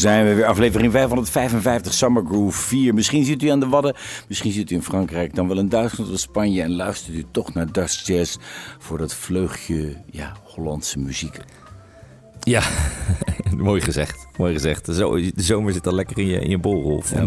zijn we weer, aflevering 555, Summer Groove 4. Misschien zit u aan de Wadden, misschien zit u in Frankrijk, dan wel in Duitsland of Spanje... en luistert u toch naar Dutch Jazz voor dat vleugje ja, Hollandse muziek. Ja, mooi gezegd. Mooi gezegd. Zo, de zomer zit al lekker in je, in je bolrol. Ja,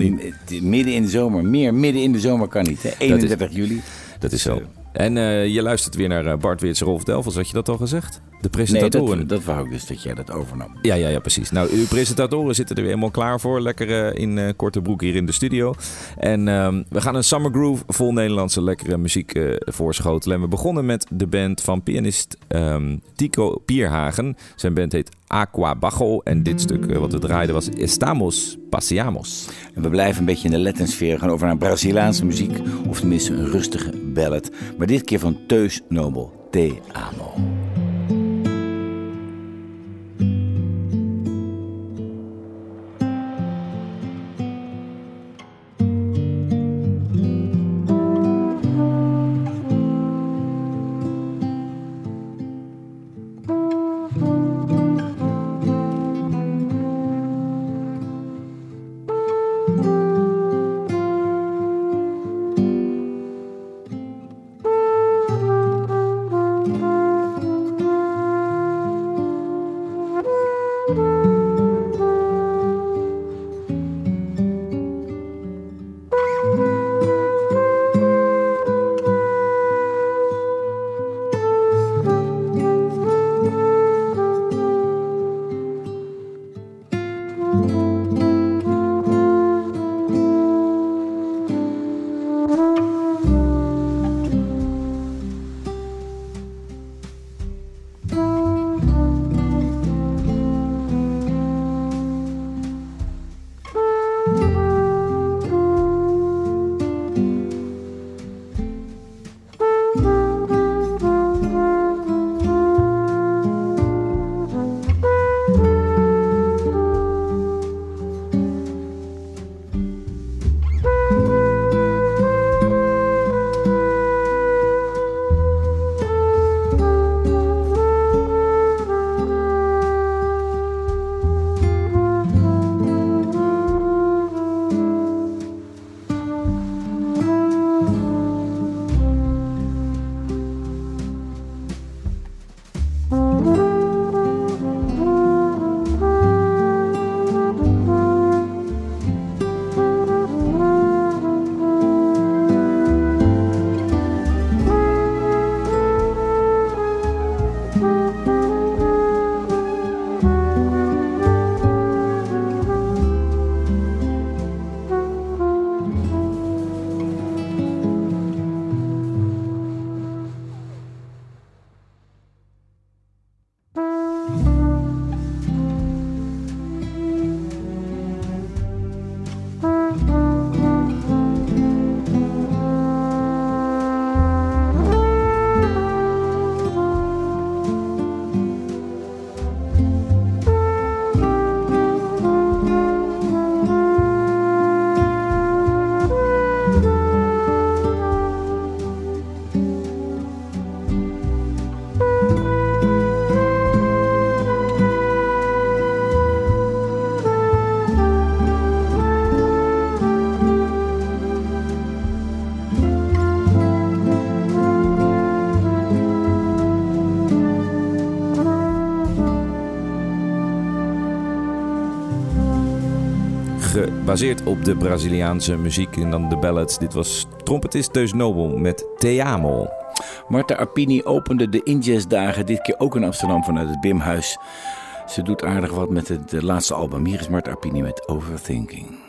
midden in de zomer, meer midden in de zomer kan niet. Hè? 31 juli. Dat is zo. En uh, je luistert weer naar eh, Bart Weerts Rolf Delvels, had je dat al gezegd? De presentatoren. Nee, dat, dat wou ik dus, dat jij dat overnam. Ja, ja, ja, precies. Nou, uw presentatoren zitten er weer helemaal klaar voor. Lekker uh, in uh, korte broek hier in de studio. En um, we gaan een Summer Groove vol Nederlandse lekkere muziek uh, voorschotelen. En we begonnen met de band van pianist um, Tico Pierhagen. Zijn band heet Aqua Bajo. En dit stuk wat we draaiden was Estamos Paseamos. En we blijven een beetje in de Latin sfeer. gaan over naar Braziliaanse muziek. Of tenminste een rustige ballad. Maar dit keer van Teus Nobel. Te Amo. Gebaseerd op de Braziliaanse muziek en dan de ballads. Dit was trompetist Teus Nobel met Te Amo. Marta Arpini opende de Injazz-dagen, dit keer ook in Amsterdam vanuit het Bimhuis. Ze doet aardig wat met het laatste album. Hier is Marta Arpini met Overthinking.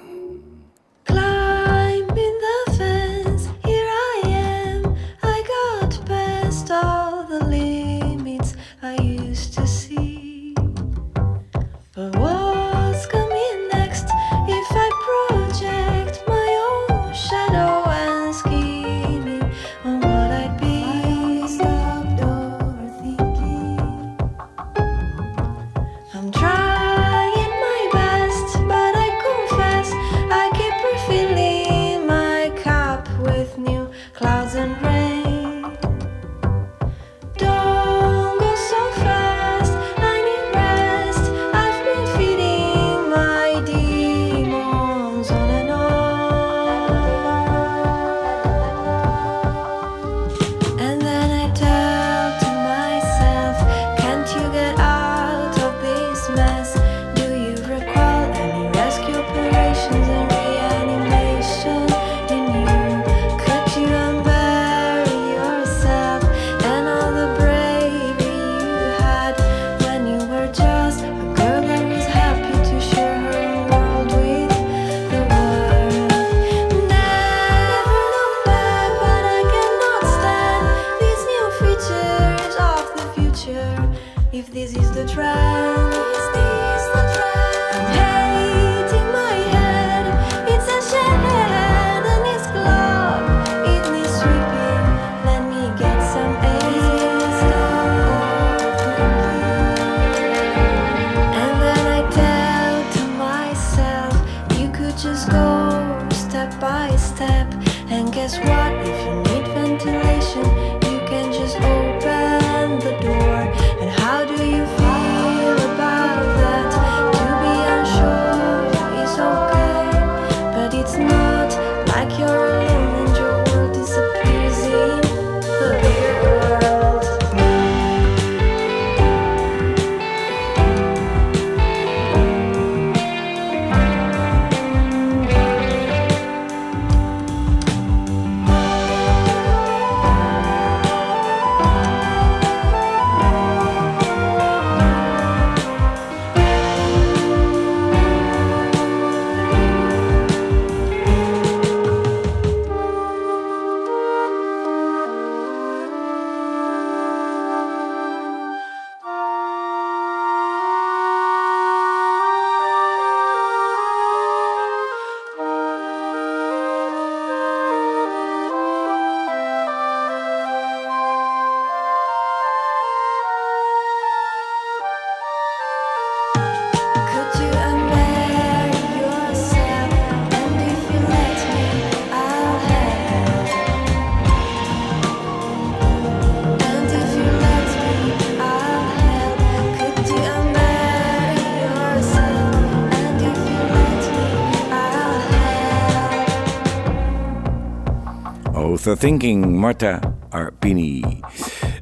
Thinking, Marta Arpini.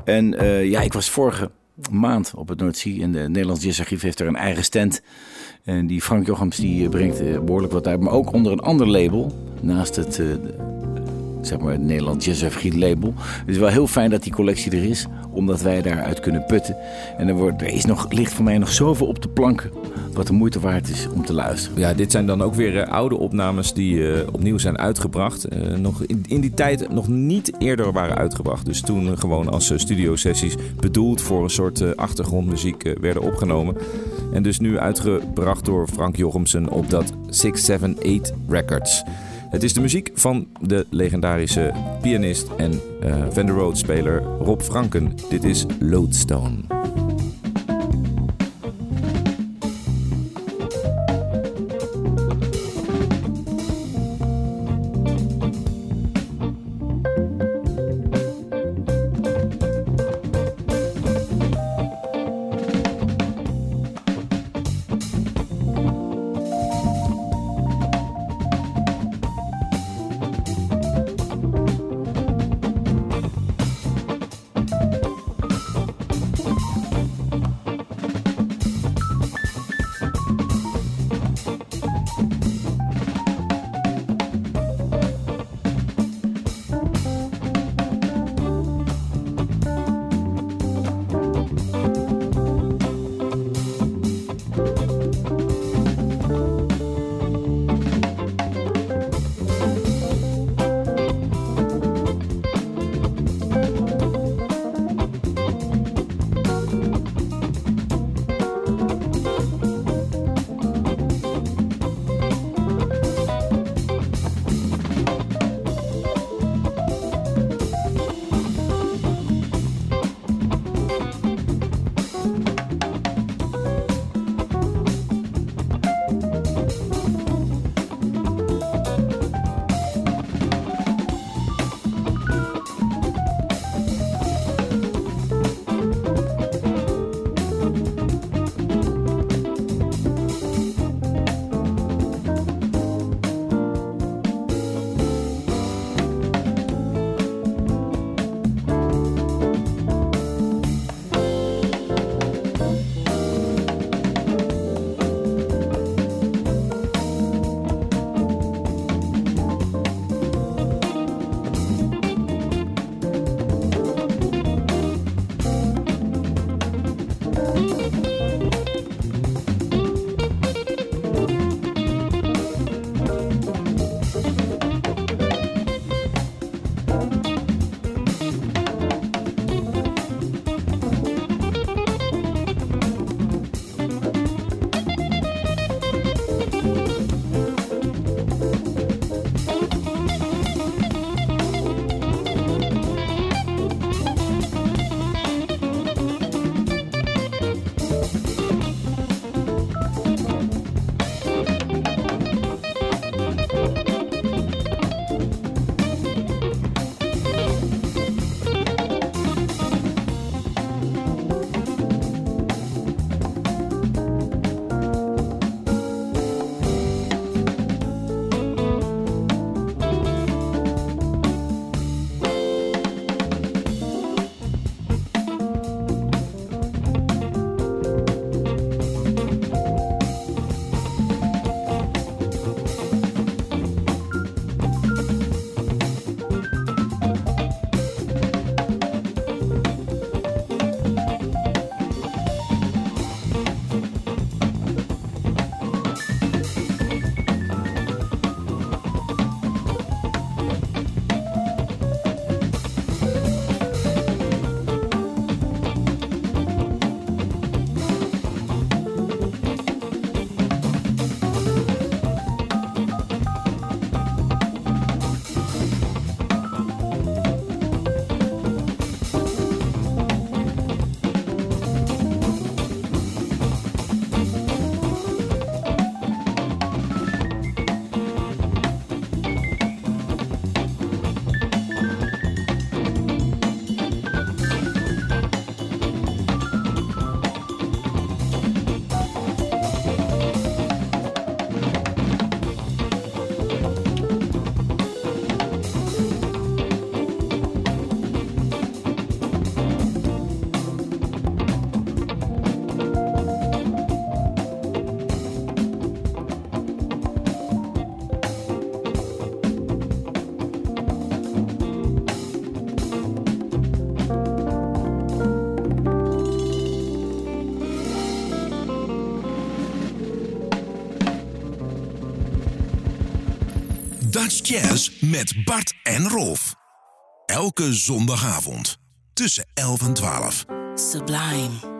En eh, ja, ik was vorige maand op het Noordzee en de Nederlands Jazzarchief heeft er een eigen stand. En die Frank Jochems die eh, brengt eh, behoorlijk wat uit, maar ook onder een ander label. Naast het, zeg maar, het Nederlands Jazzarchief label. Het is wel heel fijn dat die collectie er is, omdat wij daaruit kunnen putten. En er, wordt, er is nog, ligt voor mij nog zoveel op de planken, wat de moeite waard is om te luisteren. Ja, dit zijn dan ook weer eh, oude opnames die eh, opnieuw zijn uitgebracht. Eh, nog in, die tijd nog niet eerder waren uitgebracht. Dus toen gewoon als studiosessies bedoeld voor een soort achtergrondmuziek werden opgenomen. En dus nu uitgebracht door Frank Jochemsen op dat 678 Records. Het is de muziek van de legendarische pianist en Van der Road speler Rob Franken. Dit is Lodestone. Jazz met Bart en Rolf. Elke zondagavond tussen 11 en 12. Sublime.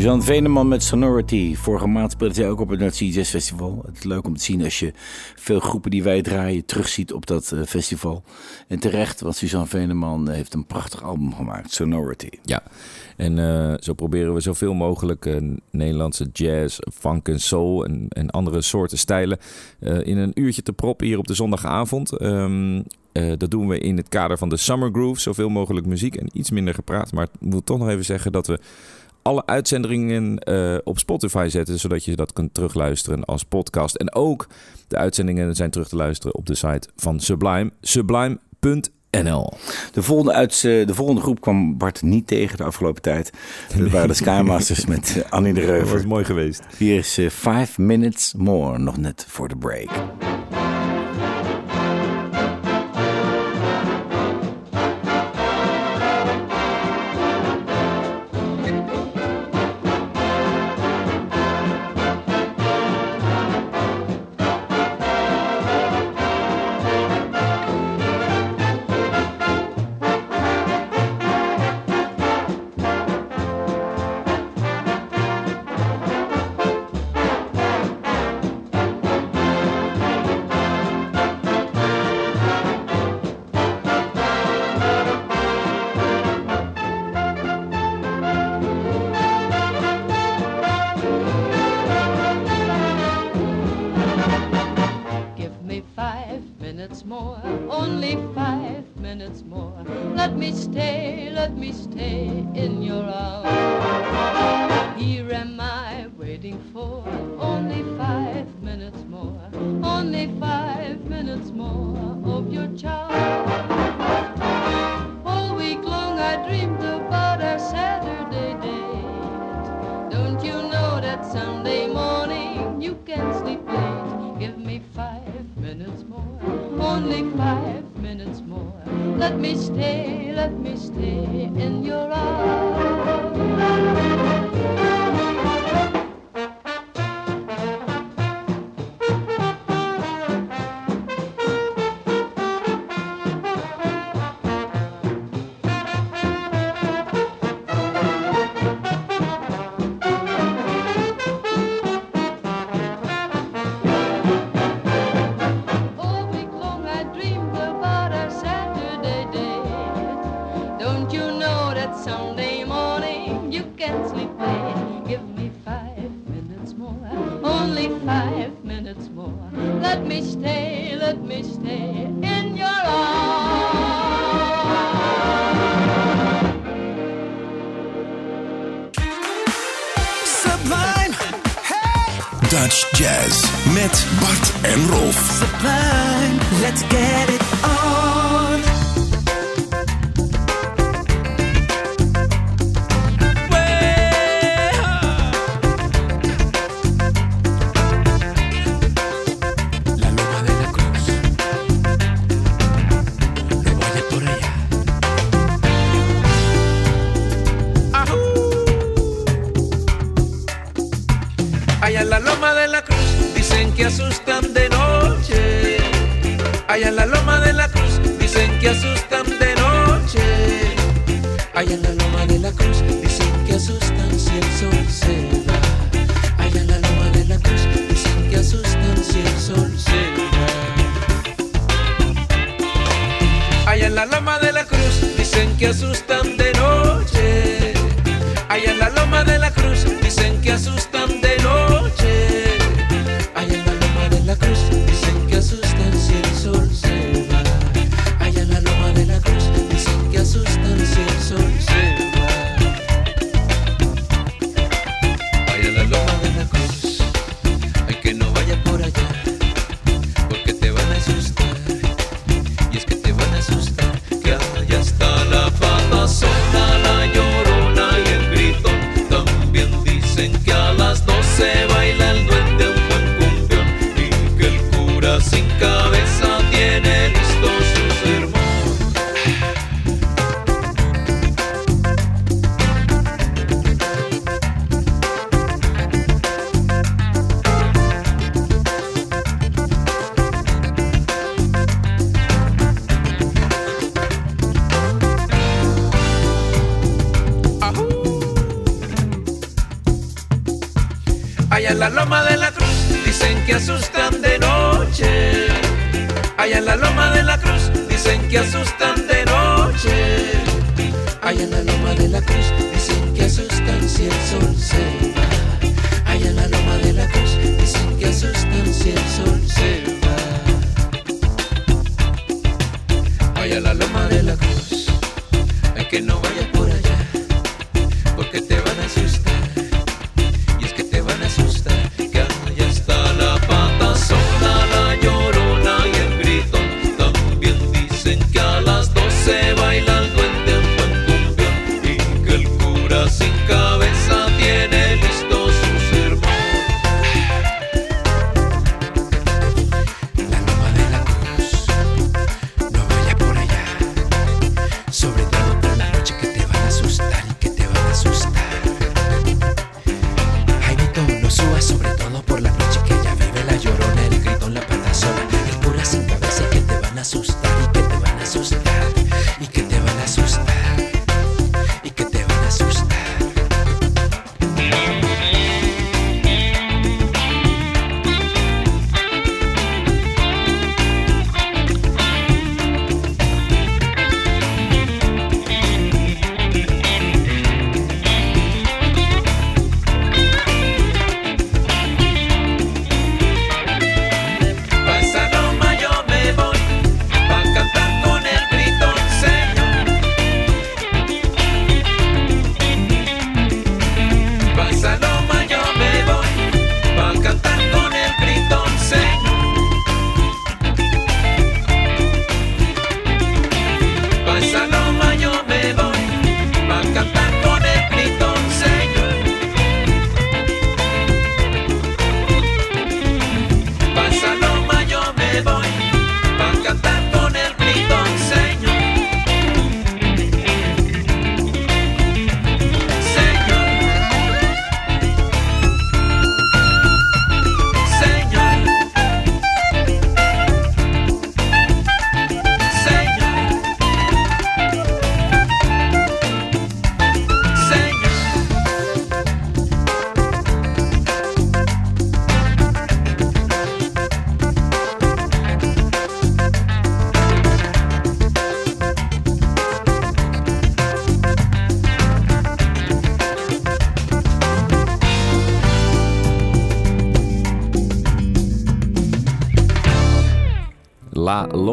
Suzanne Veneman met Sonority. Vorige maand speelde zij ook op het Noordzee Jazz Festival. Het is leuk om te zien als je veel groepen die wij draaien terugziet op dat eh, festival. En terecht, want Suzanne Veneman heeft een prachtig album gemaakt, Sonority. Ja, en eh, zo proberen we zoveel mogelijk eh, Nederlandse jazz, funk en soul en, en andere soorten stijlen in een uurtje te proppen hier op de zondagavond. Ehm, eh, dat doen we in het kader van de Summer Groove. Zoveel mogelijk muziek en iets minder gepraat. Maar ik moet toch nog even zeggen dat we alle uitzendingen eh, op Spotify zetten, zodat je dat kunt terugluisteren als podcast. En ook de uitzendingen zijn terug te luisteren op de site van Sublime, sublime.nl. De volgende, uit, eh, de volgende groep kwam Bart niet tegen de afgelopen tijd. Dat waren de Skymasters met eh, Annie de Dat was Reuver. mooi geweest. Hier is eh, Five Minutes More, nog net voor de break. Minutes more. Let me stay, let me stay in your arms. Sublime. Hey, Dutch Jazz met Bart en Rolf. Sublime. Let's get it on.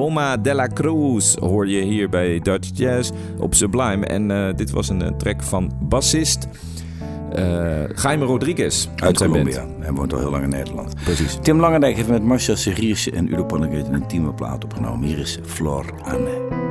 Loma de la Cruz hoor je hier bij Dutch Jazz op Sublime. En eh, dit was een eh, track van bassist uh, Jaime Rodriguez uit, Colombia. Hij woont al heel lang in Nederland. Precies. Tim Langendijk heeft met Marcia Seriersje en Udo Pannegate een teamplaat opgenomen. Hier is Flor Anne.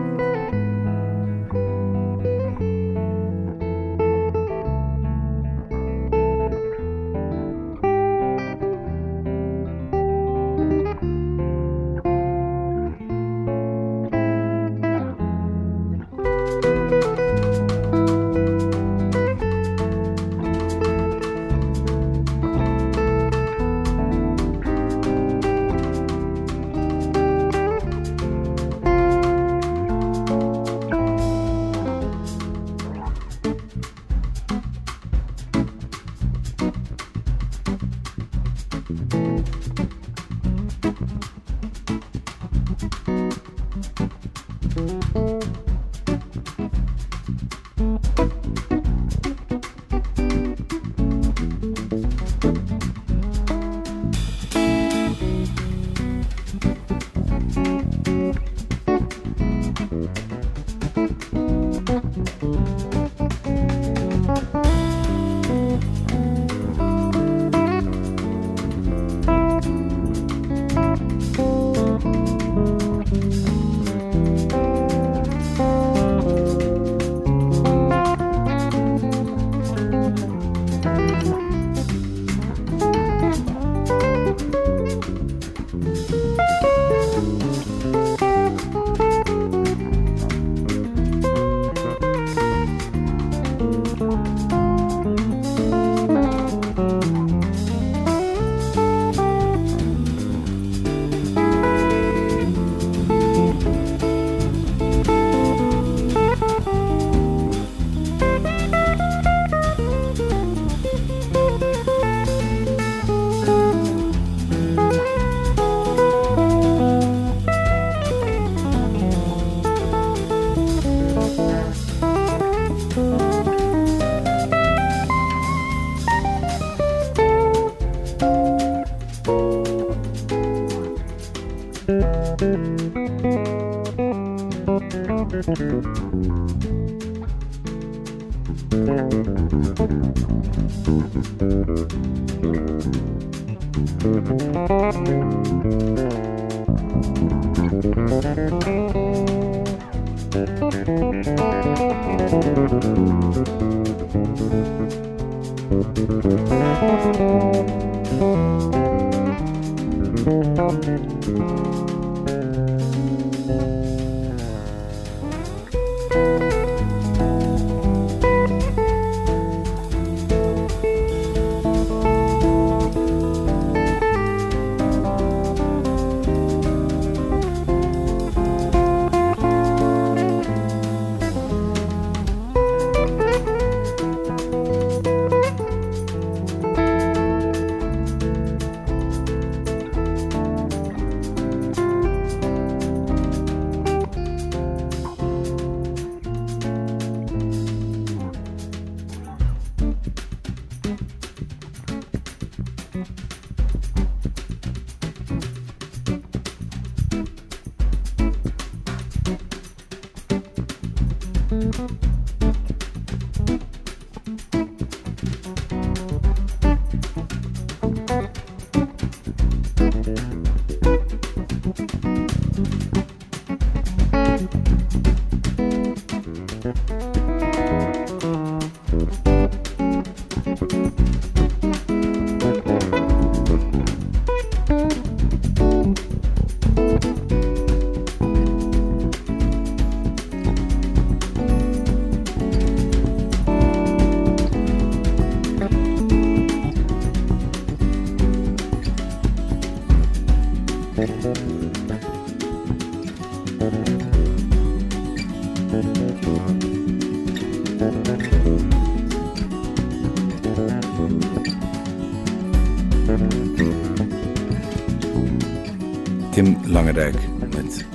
Langendijk met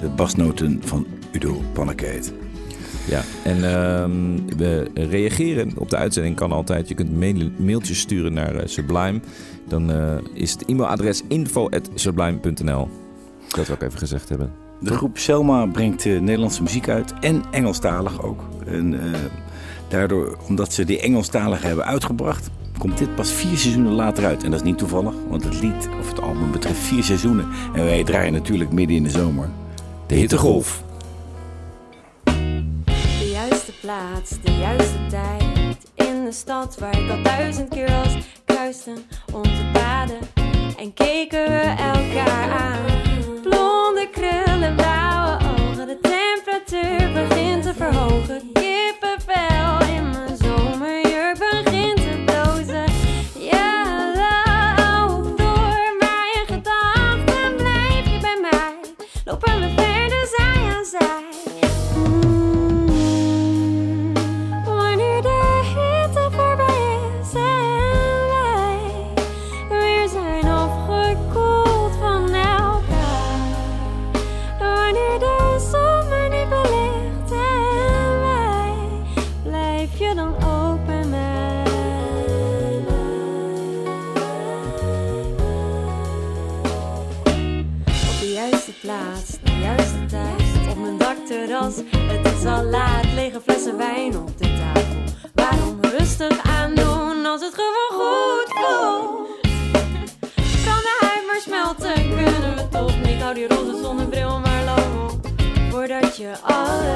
de basnoten van Udo Pannekeet. Ja, en ehm, we reageren op de uitzending kan altijd. Je kunt mail, mailtjes sturen naar eh, Sublime. Dan eh, is het e-mailadres info.sublime.nl. Dat we ook even gezegd hebben. De groep Selma brengt eh, Nederlandse muziek uit en Engelstalig ook. En daardoor, omdat ze die Engelstalige hebben uitgebracht, komt dit pas vier seizoenen later uit. En dat is niet toevallig, want het lied of het album betreft vier seizoenen. En wij draaien natuurlijk midden in de zomer. De hittegolf. De juiste plaats, de juiste tijd. In de stad waar ik al duizend keer was. Kruisten onze paden en keken we elkaar aan. Blonde krullen, blauwe ogen. De temperatuur begint te verhogen. Het is al laat. Lege flessen wijn op de tafel. Waarom rustig aandoen als het gewoon goed voelt? Kan de huid smelten, kunnen we toch niet? Hou die roze zonnebril maar lang op. Voordat je alles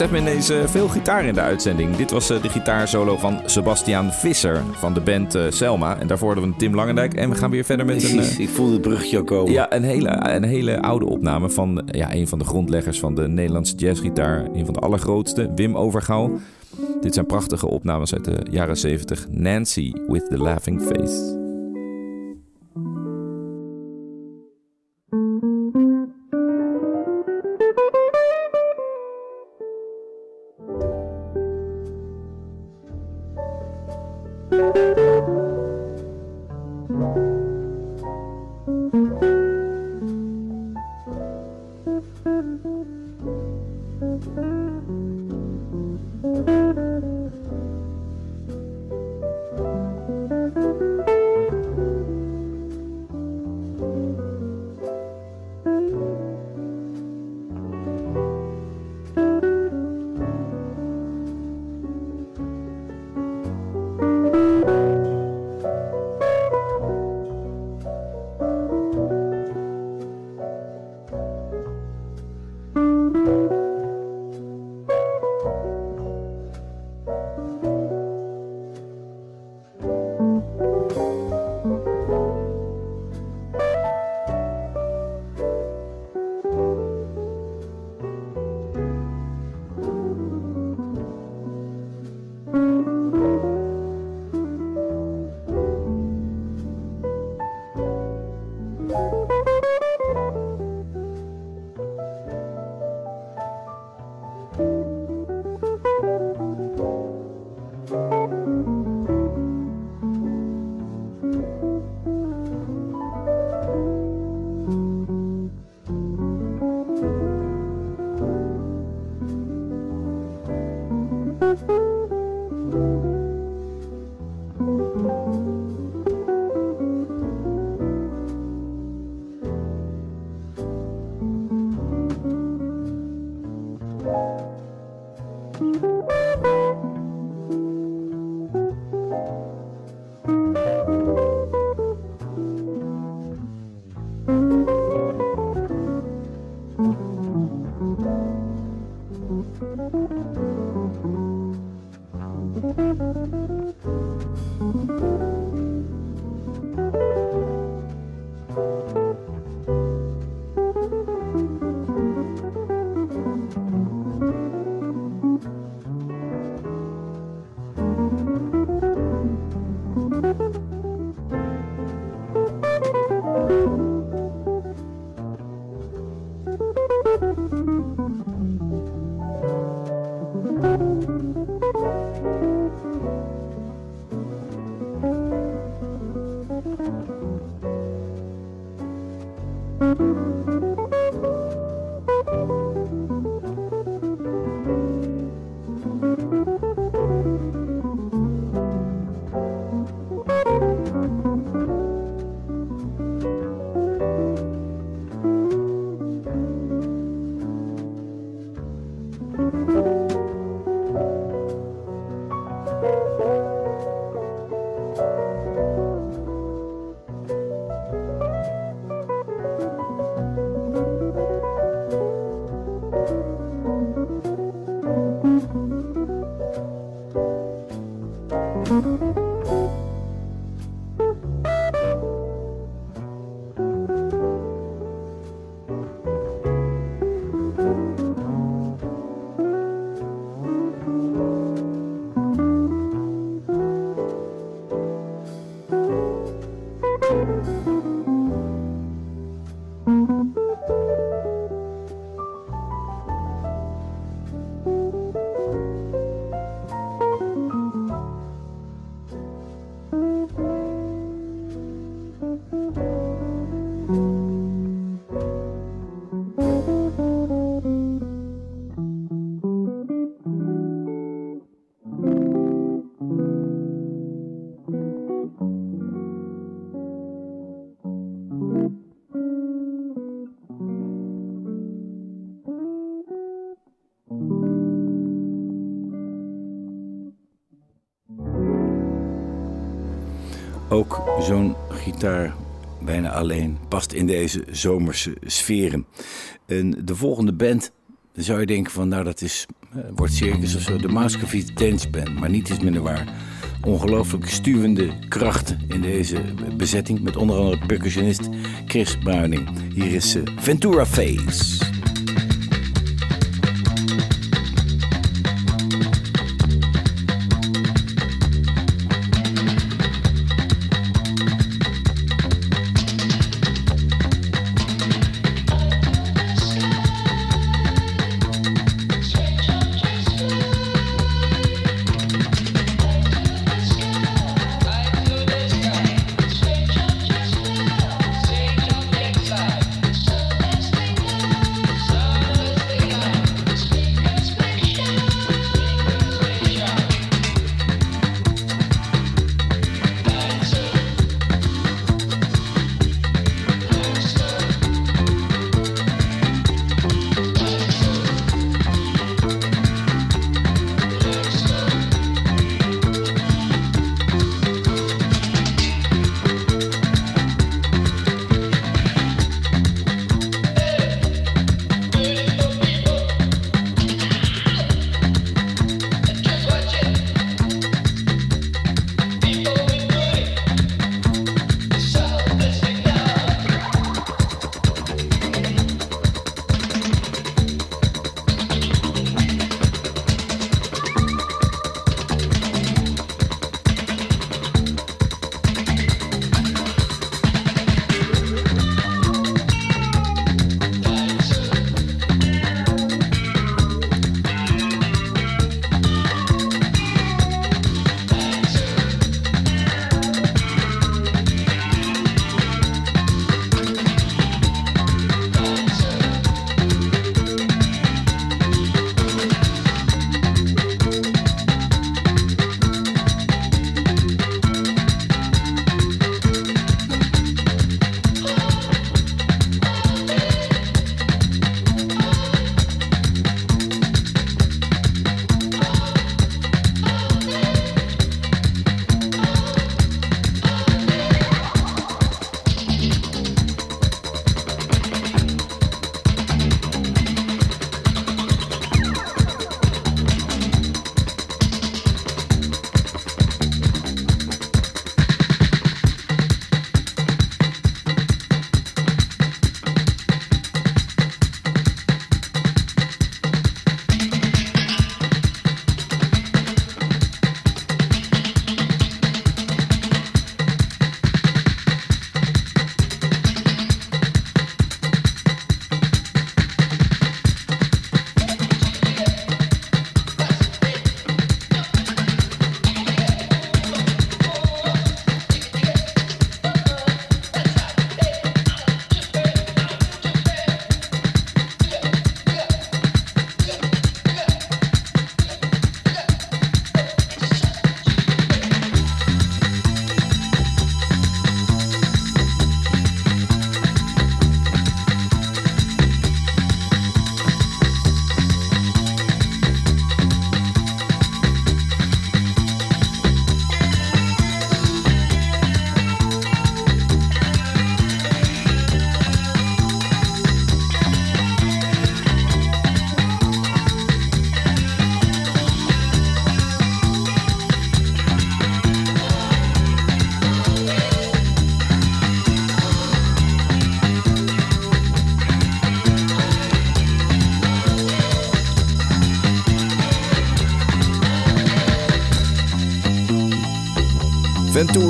Besef me ineens eh, veel gitaar in de uitzending. Dit was eh, de gitaarsolo van Sebastiaan Visser van de band eh, Selma. En daarvoor hadden we Tim Langendijk. En we gaan weer verder met een... Precies, ik voelde het bruggetje al komen. ja, een hele, een hele oude opname van ja, een van de grondleggers van de Nederlandse jazzgitaar. Een van de allergrootste, Wim Overgouw. Dit zijn prachtige opnames uit de jaren 70. Nancy with the Laughing Face. Ook zo'n gitaar bijna alleen past in deze zomerse sferen. En de volgende band, dan zou je denken van nou dat is eh, wordt circus of zo. De Moscovici Dance Band, maar niet is minder waar. Ongelooflijk stuwende krachten in deze bezetting. Met onder andere percussionist Chris Bruining. Hier is eh, Ventura Face.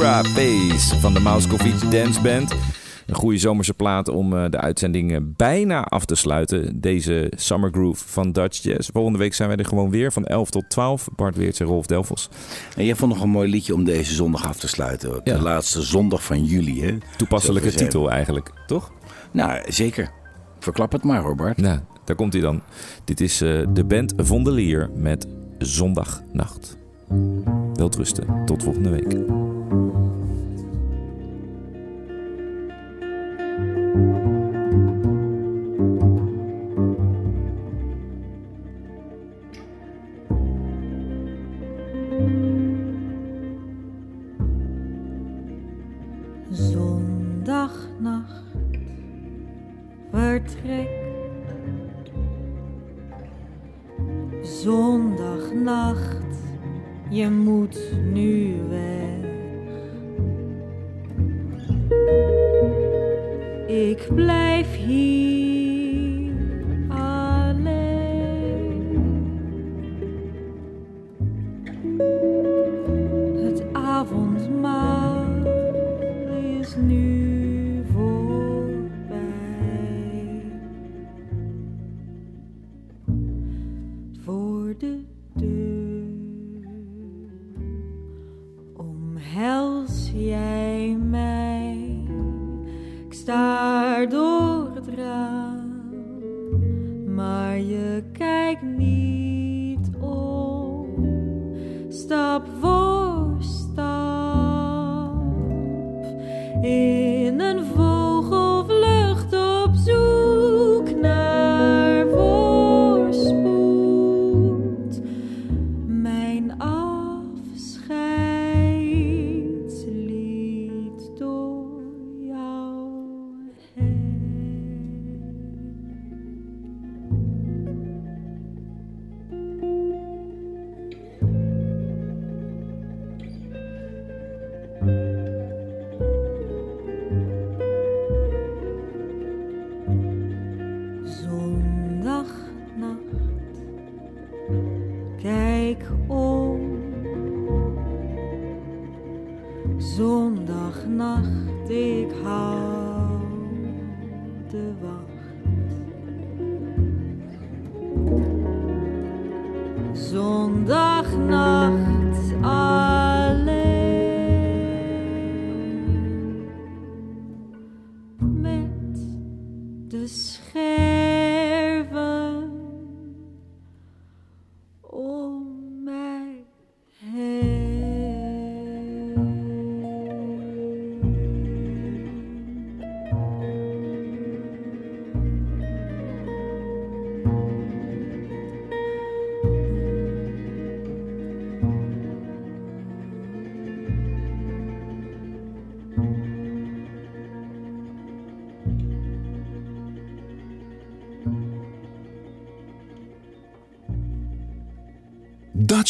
Face van de Mauskovic Dance Band. Een goede zomerse plaat om eh, de uitzending eh, bijna af te sluiten. Deze Summer Groove van Dutch Jazz. Volgende week zijn wij er gewoon weer van 11 tot 12. Bart Weerts en Rolf Delvos. En jij vond nog een mooi liedje om deze zondag af te sluiten. Ja. De laatste zondag van juli. Hè? Toepasselijke titel eigenlijk, toch? Nou, zeker. Verklap het maar, Robert. Nou, daar komt hij dan. Dit is eh, de band Vondelier met Zondagnacht. Welterusten. Tot volgende week. in and void.